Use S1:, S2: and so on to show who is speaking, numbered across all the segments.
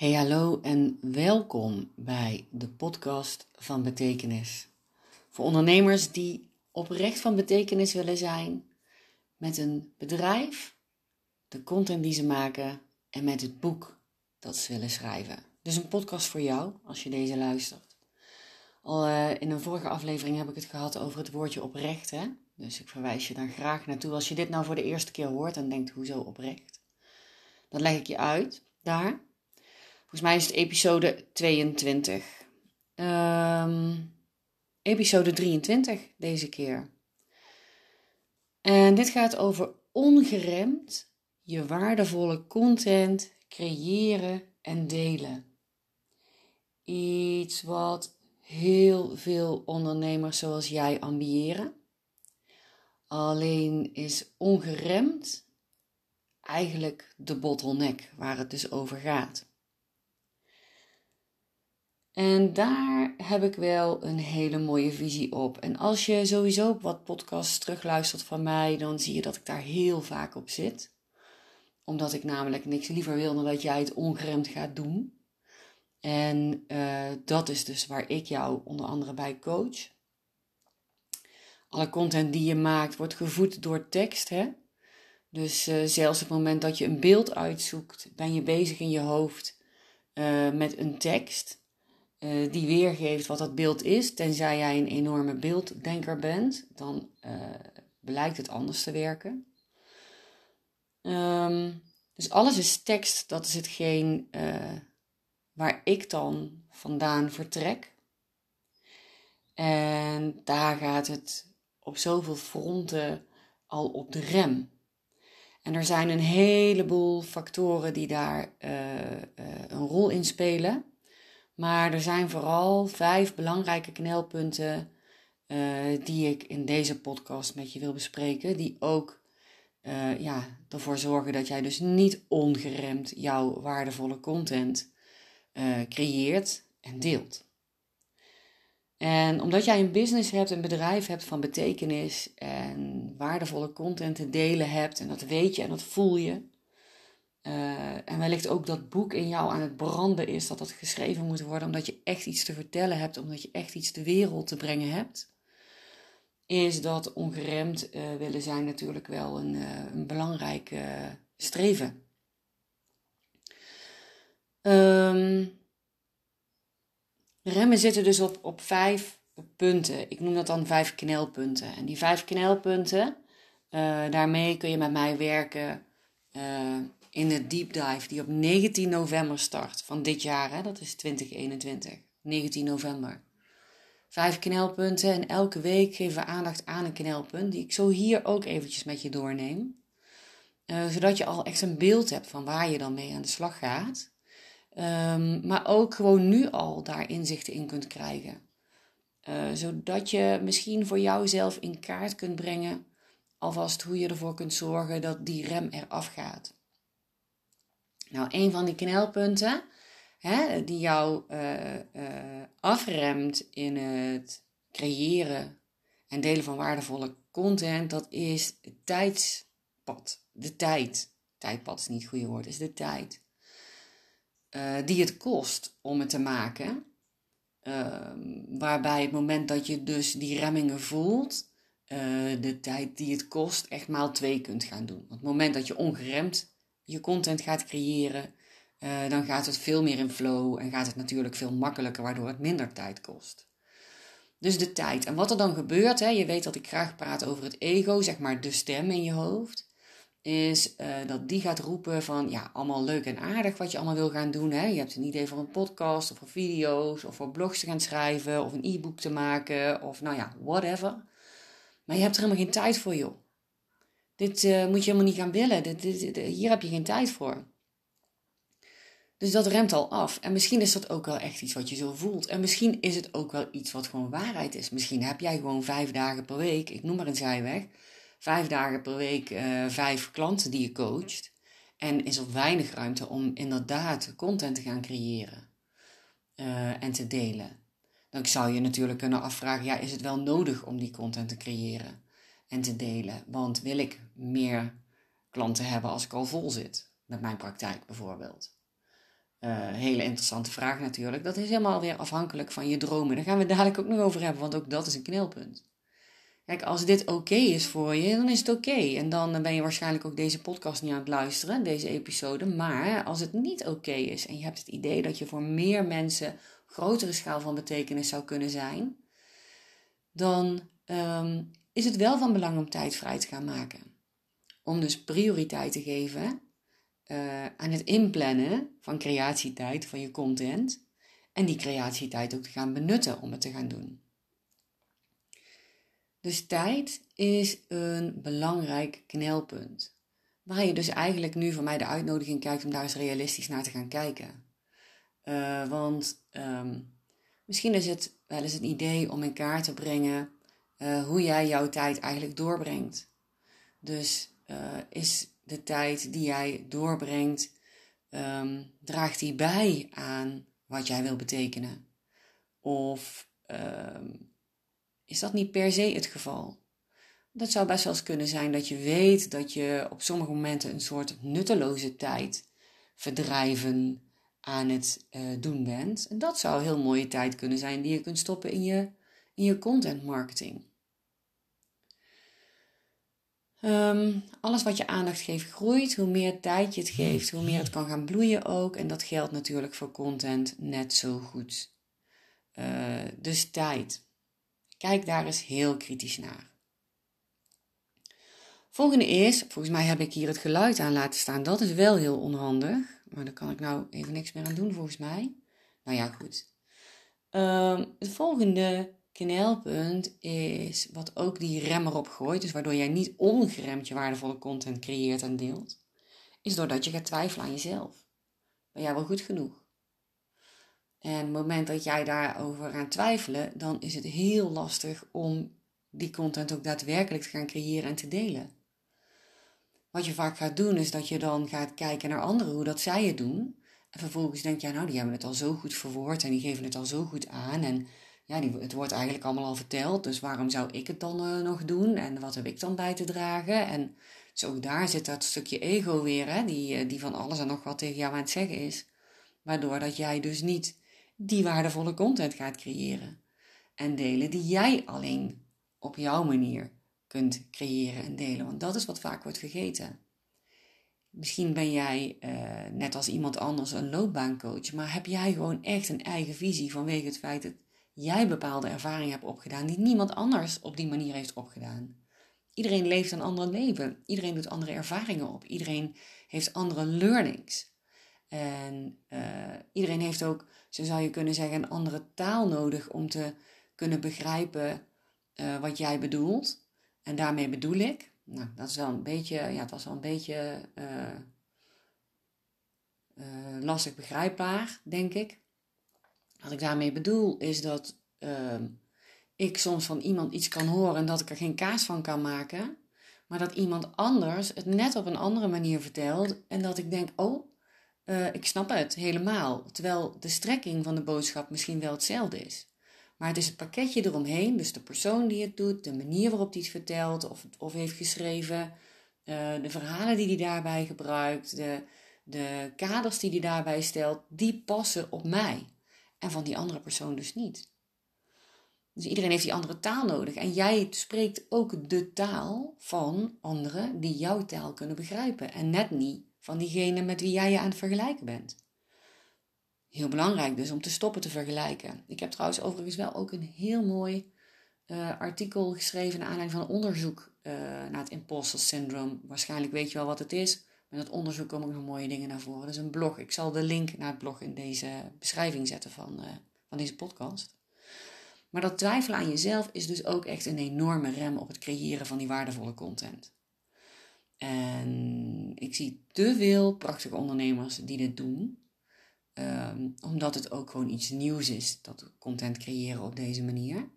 S1: Hey hallo en welkom bij de podcast van betekenis. Voor ondernemers die oprecht van betekenis willen zijn met een bedrijf, de content die ze maken en met het boek dat ze willen schrijven. Dus een podcast voor jou als je deze luistert. Al uh, in een vorige aflevering heb ik het gehad over het woordje oprecht. Hè? Dus ik verwijs je daar graag naartoe. Als je dit nou voor de eerste keer hoort en denkt, hoezo oprecht? Dan leg ik je uit daar. Volgens mij is het episode 22. Um, ehm, episode 23 deze keer. En dit gaat over ongeremd je waardevolle content creëren en delen. Iets wat heel veel ondernemers zoals jij ambiëren. Alleen is ongeremd eigenlijk de bottleneck waar het dus over gaat. En daar heb ik wel een hele mooie visie op. En als je sowieso wat podcasts terugluistert van mij, dan zie je dat ik daar heel vaak op zit. Omdat ik namelijk niks liever wil dan dat jij het ongeremd gaat doen. En uh, dat is dus waar ik jou onder andere bij coach. Alle content die je maakt wordt gevoed door tekst. Hè? Dus uh, zelfs op het moment dat je een beeld uitzoekt, ben je bezig in je hoofd uh, met een tekst. Uh, die weergeeft wat dat beeld is. Tenzij jij een enorme beelddenker bent, dan uh, blijkt het anders te werken. Um, dus alles is tekst, dat is hetgeen uh, waar ik dan vandaan vertrek. En daar gaat het op zoveel fronten al op de rem. En er zijn een heleboel factoren die daar een rol in spelen. Maar er zijn vooral vijf belangrijke knelpunten uh, die ik in deze podcast met je wil bespreken. Die ook uh, ja, ervoor zorgen dat jij dus niet ongeremd jouw waardevolle content uh, creëert en deelt. En omdat jij een business hebt, een bedrijf hebt van betekenis en waardevolle content te delen hebt, en dat weet je en dat voel je, uh, en wellicht ook dat boek in jou aan het branden is, dat dat geschreven moet worden, omdat je echt iets te vertellen hebt, omdat je echt iets de wereld te brengen hebt, is dat ongeremd uh, willen zijn natuurlijk wel een, uh, een belangrijk streven. Um, remmen zitten dus op, op vijf punten. Ik noem dat dan vijf knelpunten. En die vijf knelpunten, daarmee kun je met mij werken in de deep dive die op 19 november start van dit jaar. Hè? Dat is 2021. 19 november. Vijf knelpunten en elke week geven we aandacht aan een knelpunt die ik zo hier ook eventjes met je doorneem. Uh, zodat je al echt een beeld hebt van waar je dan mee aan de slag gaat. Um, maar ook gewoon nu al daar inzichten in kunt krijgen. Uh, zodat je misschien voor jouzelf in kaart kunt brengen alvast hoe je ervoor kunt zorgen dat die rem eraf gaat. Nou, een van die knelpunten hè, die jou uh, uh, afremt in het creëren en delen van waardevolle content, dat is het tijdspad. De tijd. Tijdpad is niet het goede woord, is de tijd. Uh, die het kost om het te maken. Ehm, waarbij het moment dat je dus die remmingen voelt, de tijd die het kost echt maal twee kunt gaan doen. Op het moment dat je ongeremd je content gaat creëren, uh, dan gaat het veel meer in flow en gaat het natuurlijk veel makkelijker, waardoor het minder tijd kost. Dus de tijd. En wat er dan gebeurt, hè, je weet dat ik graag praat over het ego, zeg maar de stem in je hoofd, is uh, dat die gaat roepen van ja, allemaal leuk en aardig wat je allemaal wil gaan doen. Hè. Je hebt een idee voor een podcast of voor video's of voor blogs te gaan schrijven of een e-book te maken of nou ja, whatever. Maar je hebt er helemaal geen tijd voor, joh. Dit uh, moet je helemaal niet gaan willen. Dit, dit, hier heb je geen tijd voor. Dus dat remt al af. En misschien is dat ook wel echt iets wat je zo voelt. En misschien is het ook wel iets wat gewoon waarheid is. Misschien heb jij gewoon vijf dagen per week, ik noem maar een zijweg, vijf dagen per week uh, vijf klanten die je coacht. En is er weinig ruimte om inderdaad content te gaan creëren en te delen. Dan zou je natuurlijk kunnen afvragen, ja, is het wel nodig om die content te creëren? En te delen. Want wil ik meer klanten hebben als ik al vol zit met mijn praktijk bijvoorbeeld? Uh, hele interessante vraag natuurlijk. Dat is helemaal weer afhankelijk van je dromen. Daar gaan we dadelijk ook nog over hebben, want ook dat is een knelpunt. Kijk, als dit oké is voor je, dan is het oké. En dan ben je waarschijnlijk ook deze podcast niet aan het luisteren, deze episode. Maar als het niet oké is en je hebt het idee dat je voor meer mensen grotere schaal van betekenis zou kunnen zijn, dan um, is het wel van belang om tijd vrij te gaan maken. Om dus prioriteit te geven uh, aan het inplannen van creatietijd van je content. En die creatietijd ook te gaan benutten om het te gaan doen. Dus tijd is een belangrijk knelpunt. Waar je dus eigenlijk nu voor mij de uitnodiging kijkt om daar eens realistisch naar te gaan kijken. Uh, want um, misschien is het wel eens een idee om in kaart te brengen uh, hoe jij jouw tijd eigenlijk doorbrengt. Dus uh, is de tijd die jij doorbrengt, um, draagt die bij aan wat jij wil betekenen? Of um, is dat niet per se het geval? Dat zou best wel eens kunnen zijn dat je weet dat je op sommige momenten een soort nutteloze tijd verdrijven aan het uh, doen bent. En dat zou heel mooie tijd kunnen zijn die je kunt stoppen in je, in je content marketing. Um, alles wat je aandacht geeft groeit. Hoe meer tijd je het geeft, hoe meer het kan gaan bloeien ook. En dat geldt natuurlijk voor content net zo goed. Uh, dus tijd. Kijk daar eens heel kritisch naar. Volgende is, volgens mij heb ik hier het geluid aan laten staan. Dat is wel heel onhandig. Maar daar kan ik nou even niks meer aan doen volgens mij. Nou ja, goed. Het volgende knelpunt is wat ook die rem erop gooit, dus waardoor jij niet ongeremd je waardevolle content creëert en deelt, is doordat je gaat twijfelen aan jezelf. Ben jij wel goed genoeg? En het moment dat jij daarover gaat twijfelen, dan is het heel lastig om die content ook daadwerkelijk te gaan creëren en te delen. Wat je vaak gaat doen, is dat je dan gaat kijken naar anderen, hoe dat zij het doen. En vervolgens denk je, nou, die hebben het al zo goed verwoord en die geven het al zo goed aan. En ja, het wordt eigenlijk allemaal al verteld, dus waarom zou ik het dan uh, nog doen en wat heb ik dan bij te dragen? En zo daar zit dat stukje ego weer, hè, die, eh, die van alles en nog wat tegen jou aan het zeggen is. Waardoor dat jij dus niet die waardevolle content gaat creëren en delen die jij alleen op jouw manier kunt creëren en delen. Want dat is wat vaak wordt vergeten. Misschien ben jij uh, net als iemand anders een loopbaancoach, maar heb jij gewoon echt een eigen visie vanwege het feit dat jij bepaalde ervaringen hebt opgedaan die niemand anders op die manier heeft opgedaan. Iedereen leeft een ander leven. Iedereen doet andere ervaringen op. Iedereen heeft andere learnings. En uh, iedereen heeft ook, zo zou je kunnen zeggen, een andere taal nodig om te kunnen begrijpen uh, wat jij bedoelt. En daarmee bedoel ik, nou, dat is wel een beetje, ja, het was wel een beetje uh, lastig begrijpbaar, denk ik. Wat ik daarmee bedoel is dat uh, ik soms van iemand iets kan horen en dat ik er geen kaas van kan maken, maar dat iemand anders het net op een andere manier vertelt en dat ik denk, oh, uh, ik snap het helemaal. Terwijl de strekking van de boodschap misschien wel hetzelfde is. Maar het is het pakketje eromheen, dus de persoon die het doet, de manier waarop hij het vertelt of, of heeft geschreven, uh, de verhalen die hij daarbij gebruikt, de, de kaders die hij daarbij stelt, die passen op mij en van die andere persoon dus niet. Dus iedereen heeft die andere taal nodig. En jij spreekt ook de taal van anderen die jouw taal kunnen begrijpen. En net niet van diegene met wie jij je aan het vergelijken bent. Heel belangrijk dus om te stoppen te vergelijken. Ik heb trouwens overigens wel ook een heel mooi uh, artikel geschreven naar aanleiding van een onderzoek uh, naar het imposter syndrome. Waarschijnlijk weet je wel wat het is. Met dat onderzoek komen ook nog mooie dingen naar voren. Dat is een blog. Ik zal de link naar het blog in deze beschrijving zetten van, uh, van deze podcast. Maar dat twijfelen aan jezelf is dus ook echt een enorme rem op het creëren van die waardevolle content. En ik zie te veel prachtige ondernemers die dit doen. Um, omdat het ook gewoon iets nieuws is, dat content creëren op deze manier.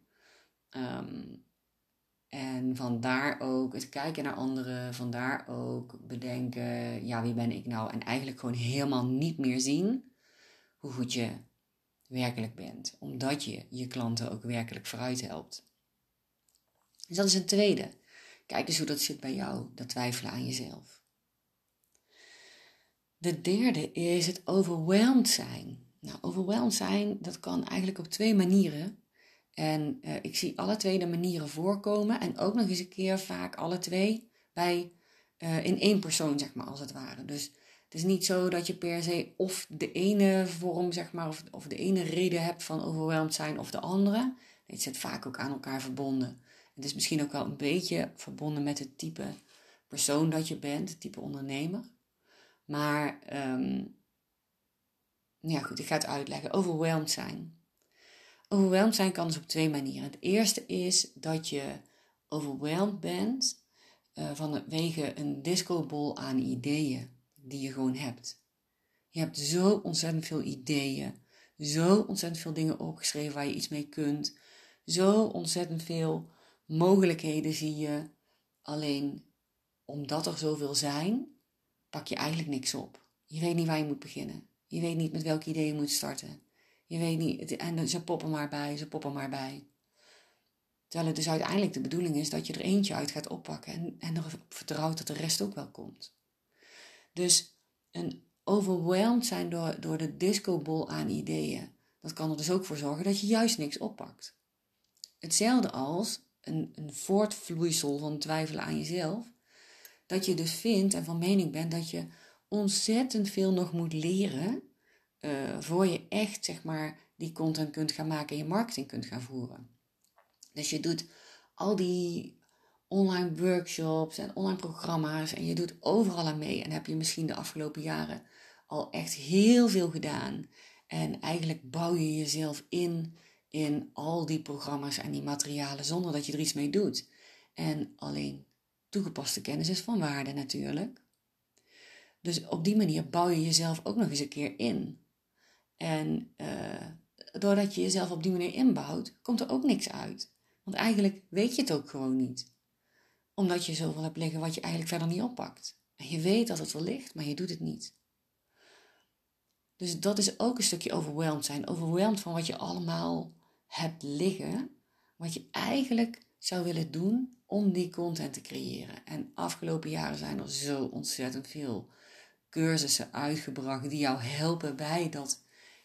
S1: Um, en vandaar ook het kijken naar anderen, vandaar ook bedenken, ja, wie ben ik nou? En eigenlijk gewoon helemaal niet meer zien hoe goed je werkelijk bent, omdat je je klanten ook werkelijk vooruit helpt. Dus dat is een tweede. Kijk eens hoe dat zit bij jou, dat twijfelen aan jezelf. De derde is het overwhelmed zijn. Nou, overwhelmed zijn, dat kan eigenlijk op twee manieren. En uh, ik zie alle twee de manieren voorkomen. En ook nog eens een keer vaak alle twee bij, uh, in één persoon, zeg maar, als het ware. Dus het is niet zo dat je per se of de ene vorm, zeg maar, of, of de ene reden hebt van overwhelmed zijn of de andere. Het zit vaak ook aan elkaar verbonden. Het is misschien ook wel een beetje verbonden met het type persoon dat je bent, het type ondernemer. Maar um, ja, goed, ik ga het uitleggen. Overwhelmed zijn. Overwhelmed zijn kan dus op twee manieren. Het eerste is dat je overwhelmed bent uh, vanwege een discobol aan ideeën die je gewoon hebt. Je hebt zo ontzettend veel ideeën, zo ontzettend veel dingen opgeschreven waar je iets mee kunt, zo ontzettend veel mogelijkheden zie je. Alleen omdat er zoveel zijn, pak je eigenlijk niks op. Je weet niet waar je moet beginnen. Je weet niet met welk idee je moet starten. Je weet niet, en ze poppen maar bij, ze poppen maar bij. Terwijl het dus uiteindelijk de bedoeling is dat je er eentje uit gaat oppakken en, en erop vertrouwt dat de rest ook wel komt. Dus een overwhelmed zijn door, door de discobol aan ideeën, dat kan er dus ook voor zorgen dat je juist niks oppakt. Hetzelfde als een, een voortvloeisel van twijfelen aan jezelf, dat je dus vindt en van mening bent dat je ontzettend veel nog moet leren uh, voor je echt zeg maar die content kunt gaan maken en je marketing kunt gaan voeren. Dus je doet al die online workshops en online programma's en je doet overal aan mee en heb je misschien de afgelopen jaren al echt heel veel gedaan. En eigenlijk bouw je jezelf in in al die programma's en die materialen zonder dat je er iets mee doet. En alleen toegepaste kennis is van waarde natuurlijk. Dus op die manier bouw je jezelf ook nog eens een keer in. En uh, doordat je jezelf op die manier inbouwt, komt er ook niks uit. Want eigenlijk weet je het ook gewoon niet. Omdat je zoveel hebt liggen wat je eigenlijk verder niet oppakt. En je weet dat het er ligt, maar je doet het niet. Dus dat is ook een stukje overwhelmed zijn. Overwhelmed van wat je allemaal hebt liggen. Wat je eigenlijk zou willen doen om die content te creëren. En afgelopen jaren zijn er zo ontzettend veel cursussen uitgebracht die jou helpen bij dat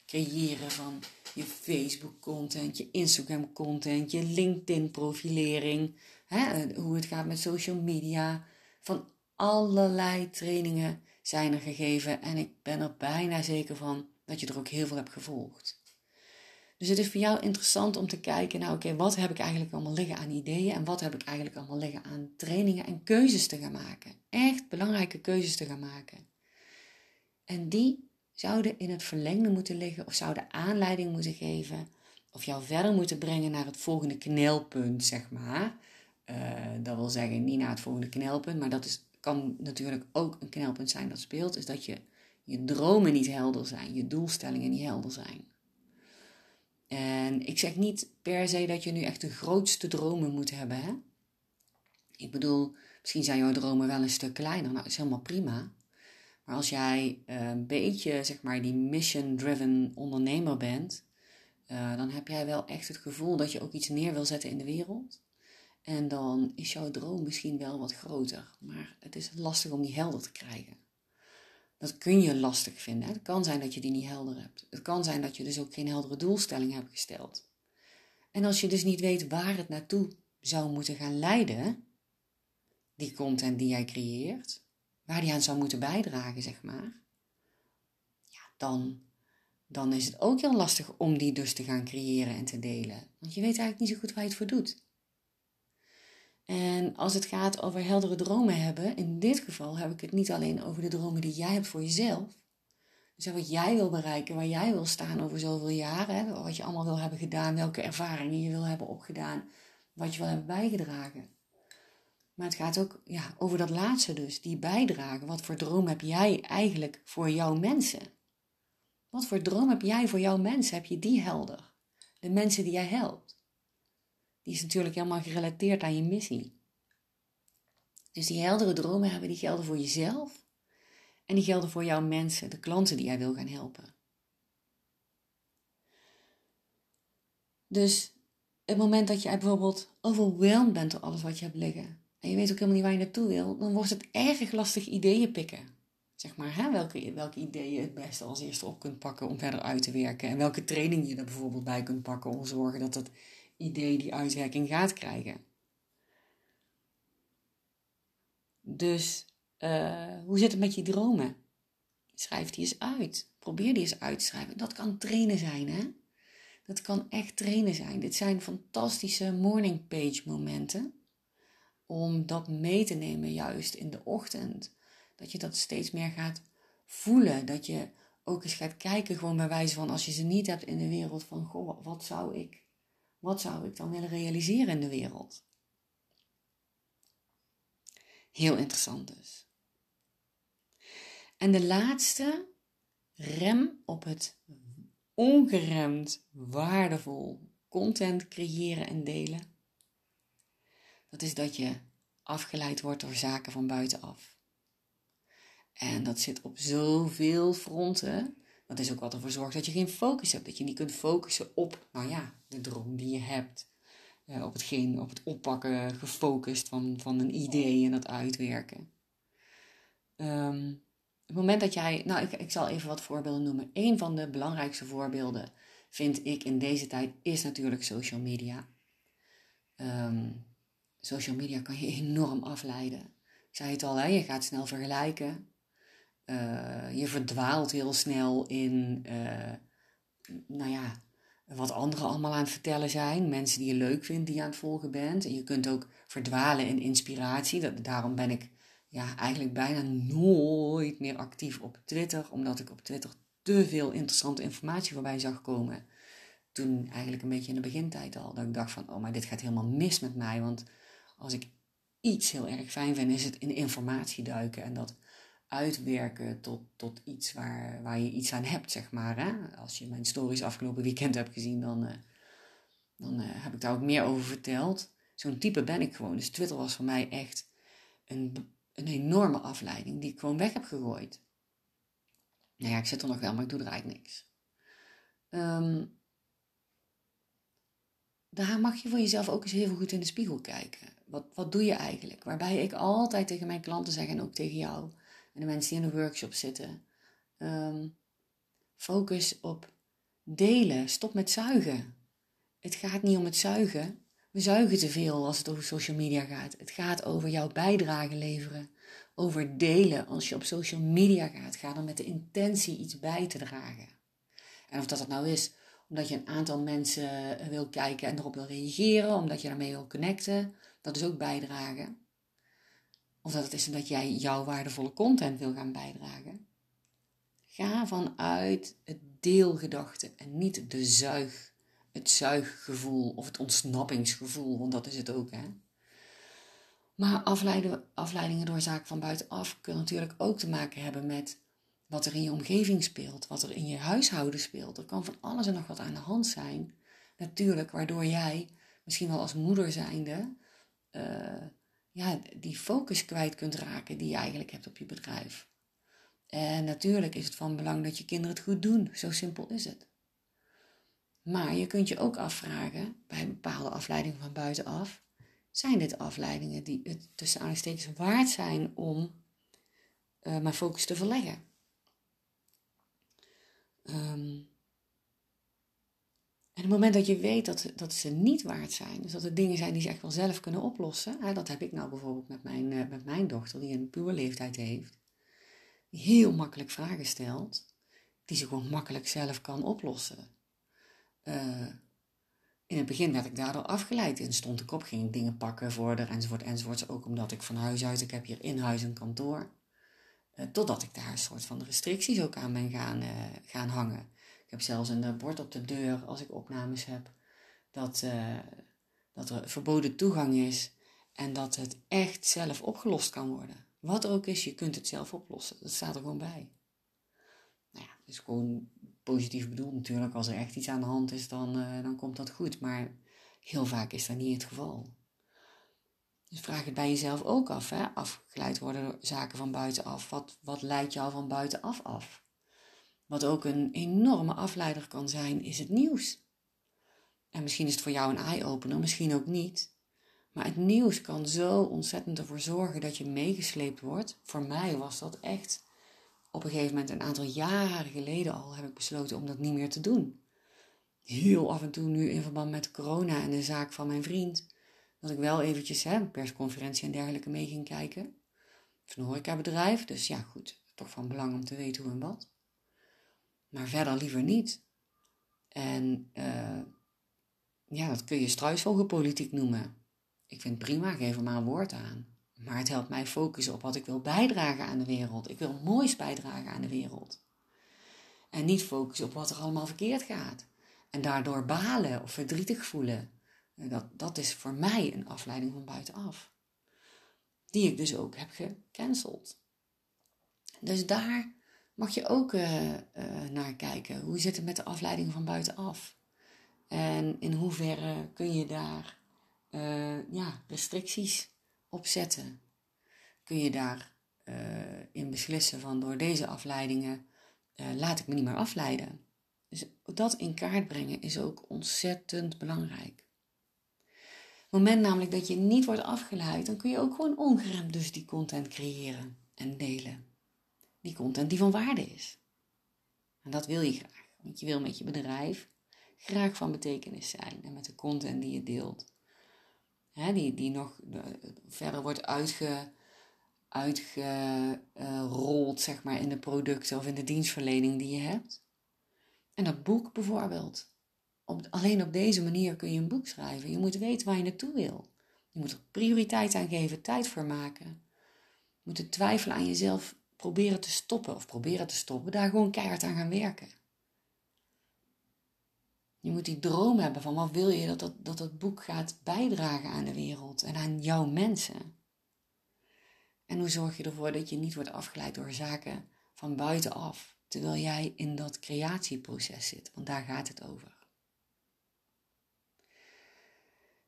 S1: creëren van je Facebook content, je Instagram content, je LinkedIn profilering, hè, hoe het gaat met social media. Van allerlei trainingen zijn er gegeven en ik ben er bijna zeker van dat je er ook heel veel hebt gevolgd. Dus het is voor jou interessant om te kijken, nou oké, wat heb ik eigenlijk allemaal liggen aan ideeën en wat heb ik eigenlijk allemaal liggen aan trainingen en keuzes te gaan maken. Echt belangrijke keuzes te gaan maken. En die zouden in het verlengde moeten liggen of zouden aanleiding moeten geven of jou verder moeten brengen naar het volgende knelpunt, zeg maar. Uh, dat wil zeggen, niet naar het volgende knelpunt, maar dat is, kan natuurlijk ook een knelpunt zijn dat speelt, is dat je, je dromen niet helder zijn, je doelstellingen niet helder zijn. En ik zeg niet per se dat je nu echt de grootste dromen moet hebben. Hè? Ik bedoel, misschien zijn jouw dromen wel een stuk kleiner. Nou, dat is helemaal prima. Maar als jij eh, een beetje, zeg maar, die mission-driven ondernemer bent, uh, dan heb jij wel echt het gevoel dat je ook iets neer wil zetten in de wereld. En dan is jouw droom misschien wel wat groter. Maar het is lastig om die helder te krijgen. Dat kun je lastig vinden. Het kan zijn dat je die niet helder hebt. Het kan zijn dat je dus ook geen heldere doelstelling hebt gesteld. En als je dus niet weet waar het naartoe zou moeten gaan leiden, die content die jij creëert, waar die aan zou moeten bijdragen, zeg maar, ja, dan, dan is het ook heel lastig om die dus te gaan creëren en te delen. Want je weet eigenlijk niet zo goed waar je het voor doet. En als het gaat over heldere dromen hebben, in dit geval heb ik het niet alleen over de dromen die jij hebt voor jezelf. Dus wat jij wil bereiken, waar jij wil staan over zoveel jaren, wat je allemaal wil hebben gedaan, welke ervaringen je wil hebben opgedaan, wat je wil hebben bijgedragen. Maar het gaat ook ja, over dat laatste dus, die bijdragen. Wat voor droom heb jij eigenlijk voor jouw mensen? Wat voor droom heb jij voor jouw mensen? Heb je die helder? De mensen die jij helpt die is natuurlijk helemaal gerelateerd aan je missie. Dus die heldere dromen hebben, die gelden voor jezelf en die gelden voor jouw mensen, de klanten die jij wil gaan helpen. Dus het moment dat jij bijvoorbeeld overweldigd bent door alles wat je hebt liggen en je weet ook helemaal niet waar je naartoe wil, dan wordt het erg lastig ideeën pikken. zeg maar, hè, welke, welke ideeën je het beste als eerste op kunt pakken om verder uit te werken. En welke training je er bijvoorbeeld bij kunt pakken om te zorgen dat dat idee die uitwerking gaat krijgen. Dus uh, hoe zit het met je dromen? Schrijf die eens uit. Probeer die eens uit te schrijven. Dat kan trainen zijn, hè? Dat kan echt trainen zijn. Dit zijn fantastische morning page momenten. Om dat mee te nemen juist in de ochtend. Dat je dat steeds meer gaat voelen. Dat je ook eens gaat kijken, gewoon bij wijze van als je ze niet hebt in de wereld, van goh, wat zou ik, wat zou ik dan willen realiseren in de wereld? Heel interessant dus. En de laatste, rem op het ongeremd waardevol content creëren en delen. Dat is dat je afgeleid wordt door zaken van buitenaf. En dat zit op zoveel fronten. Dat is ook wat ervoor zorgt dat je geen focus hebt. Dat je niet kunt focussen op, nou ja, de droom die je hebt. Uh, op, hetgeen, op het oppakken gefocust van, van een idee en dat uitwerken. Um, het moment dat jij, nou ik, ik zal even wat voorbeelden noemen. Een van de belangrijkste voorbeelden vind ik in deze tijd is natuurlijk social media. Ehm, social media kan je enorm afleiden. Ik zei het al, hè, je gaat snel vergelijken. Uh, je verdwaalt heel snel in, uh, nou ja, wat anderen allemaal aan het vertellen zijn. Mensen die je leuk vindt, die je aan het volgen bent. En je kunt ook verdwalen in inspiratie. Dat, daarom ben ik ja, eigenlijk bijna nooit meer actief op Twitter, omdat ik op Twitter te veel interessante informatie voorbij zag komen. Toen eigenlijk een beetje in de begintijd al, dat ik dacht van, oh maar dit gaat helemaal mis met mij, want als ik iets heel erg fijn vind, is het in informatie duiken en dat uitwerken tot, tot iets waar, waar je iets aan hebt, zeg maar. Hè? Als je mijn stories afgelopen weekend hebt gezien, dan, uh, dan uh, heb ik daar ook meer over verteld. Zo'n type ben ik gewoon. Dus Twitter was voor mij echt een een enorme afleiding die ik gewoon weg heb gegooid. Nou ja, ik zit er nog wel, maar ik doe er eigenlijk niks. Um, daar mag je voor jezelf ook eens heel goed in de spiegel kijken. Wat, wat doe je eigenlijk? Waarbij ik altijd tegen mijn klanten zeg en ook tegen jou en de mensen die in de workshop zitten. Um, focus op delen. Stop met zuigen. Het gaat niet om het zuigen. We zuigen te veel als het over social media gaat. Het gaat over jouw bijdrage leveren. Over delen. Als je op social media gaat, ga dan met de intentie iets bij te dragen. En of dat het nou is omdat je een aantal mensen eh, wil kijken en erop wil reageren, omdat je daarmee wil connecten, dat is ook bijdragen. Of dat het is omdat jij jouw waardevolle content wil gaan bijdragen. Ga vanuit het deelgedachte en niet de zuig het zuiggevoel of het ontsnappingsgevoel, want dat is het ook, hè. Maar afleidingen door zaken van buitenaf kunnen natuurlijk ook te maken hebben met wat er in je omgeving speelt, wat er in je huishouden speelt. Er kan van alles en nog wat aan de hand zijn, natuurlijk, waardoor jij misschien wel als moeder zijnde uh, ja, die focus kwijt kunt raken die je eigenlijk hebt op je bedrijf. En natuurlijk is het van belang dat je kinderen het goed doen, zo simpel is het. Maar je kunt je ook afvragen bij een bepaalde afleiding van buitenaf: zijn dit afleidingen die het tussen aanstekens waard zijn om uh, mijn focus te verleggen? Um, en het moment dat je weet dat, dat ze niet waard zijn, dus dat het dingen zijn die ze echt wel zelf kunnen oplossen, hè, dat heb ik nou bijvoorbeeld met mijn, uh, met mijn dochter, die een puberleeftijd heeft, die heel makkelijk vragen stelt, die ze gewoon makkelijk zelf kan oplossen. Uh, in het begin werd ik daardoor afgeleid. En stond ik op, ging dingen pakken voor haar, enzovoort, enzovoort. Ook omdat ik van huis uit, ik heb hier in huis een kantoor. Uh, totdat ik daar een soort van restricties ook aan ben gaan, gaan hangen. Ik heb zelfs een bord op de deur als ik opnames heb. Dat, dat er verboden toegang is. En dat het echt zelf opgelost kan worden. Wat er ook is, je kunt het zelf oplossen. Dat staat er gewoon bij. Nou ja, dus gewoon positief bedoeld natuurlijk. Als er echt iets aan de hand is, dan, uh, dan komt dat goed. Maar heel vaak is dat niet het geval. Dus vraag het bij jezelf ook af. Hè? Afgeleid worden door zaken van buitenaf. Wat, wat leidt jou van buitenaf af? Wat ook een enorme afleider kan zijn, is het nieuws. En misschien is het voor jou een eye-opener, misschien ook niet. Maar het nieuws kan zo ontzettend ervoor zorgen dat je meegesleept wordt. Voor mij was dat echt op een gegeven moment, een aantal jaren geleden al, heb ik besloten om dat niet meer te doen. Heel af en toe nu in verband met corona en de zaak van mijn vriend. Dat ik wel eventjes hè, persconferentie en dergelijke mee ging kijken. Van een dus ja goed, toch van belang om te weten hoe en wat. Maar verder liever niet. En uh, ja, dat kun je struisvogelpolitiek noemen. Ik vind prima, geef er maar een woord aan. Maar het helpt mij focussen op wat ik wil bijdragen aan de wereld. Ik wil moois bijdragen aan de wereld. En niet focussen op wat er allemaal verkeerd gaat. En daardoor balen of verdrietig voelen. Dat, dat is voor mij een afleiding van buitenaf. Die ik dus ook heb gecanceld. Dus daar mag je ook uh, uh, naar kijken. Hoe zit het met de afleiding van buitenaf? En in hoeverre kun je daar uh, ja, restricties op zetten? Kun je daar in beslissen van door deze afleidingen laat ik me niet meer afleiden? Dus dat in kaart brengen is ook ontzettend belangrijk. Op het moment namelijk dat je niet wordt afgeleid, dan kun je ook gewoon ongeremd dus die content creëren en delen. Die content die van waarde is. En dat wil je graag, want je wil met je bedrijf graag van betekenis zijn en met de content die je deelt. Hè, die, die nog verder wordt uitge, uitgerold zeg maar, in de producten of in de dienstverlening die je hebt. En dat boek bijvoorbeeld. Alleen op deze manier kun je een boek schrijven. Je moet weten waar je naartoe wil. Je moet er prioriteit aan geven, tijd voor maken. Je moet het twijfelen aan jezelf proberen te stoppen of proberen te stoppen, daar gewoon keihard aan gaan werken. Je moet die droom hebben van wat wil je dat dat, dat dat boek gaat bijdragen aan de wereld en aan jouw mensen. En hoe zorg je ervoor dat je niet wordt afgeleid door zaken van buitenaf, terwijl jij in dat creatieproces zit, want daar gaat het over.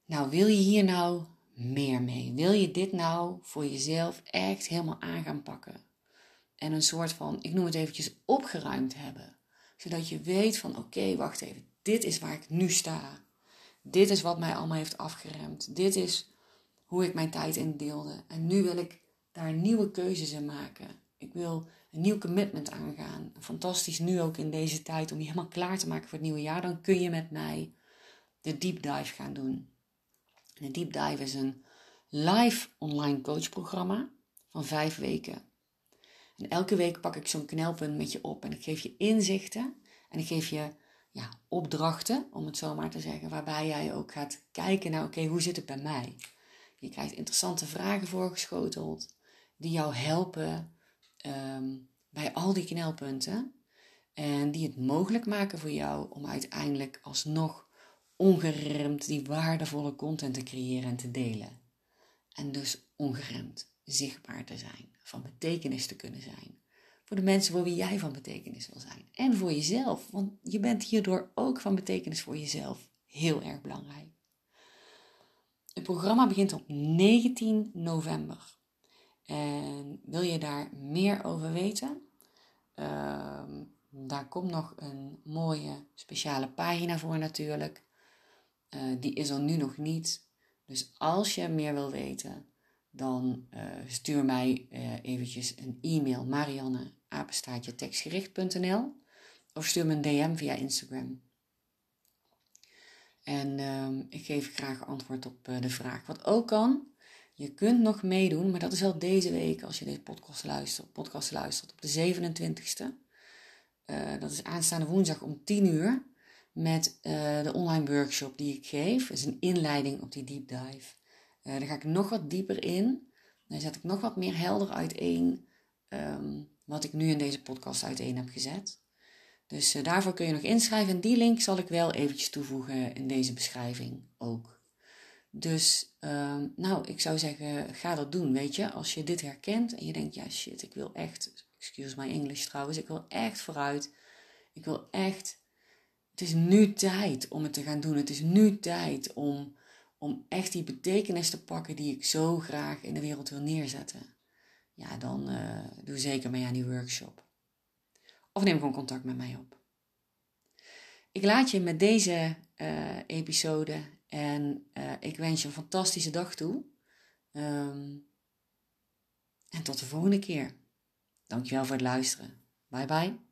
S1: Nou, wil je hier nou meer mee? Wil je dit nou voor jezelf echt helemaal aan gaan pakken? En een soort van, ik noem het eventjes, opgeruimd hebben. Zodat je weet van, oké, wacht even, dit is waar ik nu sta. Dit is wat mij allemaal heeft afgeremd. Dit is hoe ik mijn tijd indeelde. En nu wil ik daar nieuwe keuzes in maken. Ik wil een nieuw commitment aangaan. Fantastisch nu ook in deze tijd om je helemaal klaar te maken voor het nieuwe jaar. Dan kun je met mij de deep dive gaan doen. de deep dive is een live online coachprogramma van vijf weken. En elke week pak ik zo'n knelpunt met je op en ik geef je inzichten en ik geef je ja, opdrachten, om het zo maar te zeggen, waarbij jij ook gaat kijken naar, oké, hoe zit het bij mij? Je krijgt interessante vragen voorgeschoteld die jou helpen ehm, bij al die knelpunten en die het mogelijk maken voor jou om uiteindelijk alsnog ongeremd die waardevolle content te creëren en te delen. En dus ongeremd zichtbaar te zijn, van betekenis te kunnen zijn. Voor de mensen voor wie jij van betekenis wil zijn. En voor jezelf, want je bent hierdoor ook van betekenis voor jezelf. Heel erg belangrijk. Het programma begint op 19 november. En wil je daar meer over weten? Uh, daar komt nog een mooie speciale pagina voor natuurlijk. Uh, die is er nu nog niet. Dus als je meer wil weten, dan uh, stuur mij uh, eventjes een e-mail marianne of stuur me een DM via Instagram. En uh, ik geef graag antwoord op uh, de vraag. Wat ook kan, je kunt nog meedoen, maar dat is wel deze week als je deze podcast luistert, podcast luistert op de 27e. dat is aanstaande woensdag om 10 uur met de online workshop die ik geef. Dat is een inleiding op die deep dive. Uh, daar ga ik nog wat dieper in. Dan zet ik nog wat meer helder uiteen um, wat ik nu in deze podcast uiteen heb gezet. Dus uh, daarvoor kun je nog inschrijven. En die link zal ik wel eventjes toevoegen in deze beschrijving ook. Dus, um, nou, ik zou zeggen, ga dat doen, weet je. Als je dit herkent en je denkt, ja shit, ik wil echt, excuse my English trouwens, ik wil echt vooruit. Ik wil echt, het is nu tijd om het te gaan doen. Het is nu tijd om om echt die betekenis te pakken die ik zo graag in de wereld wil neerzetten, ja, dan uh, doe zeker mee aan die workshop. Of neem gewoon contact met mij op. Ik laat je met deze uh, episode en uh, ik wens je een fantastische dag toe. Um, en tot de volgende keer. Dankjewel voor het luisteren. Bye bye.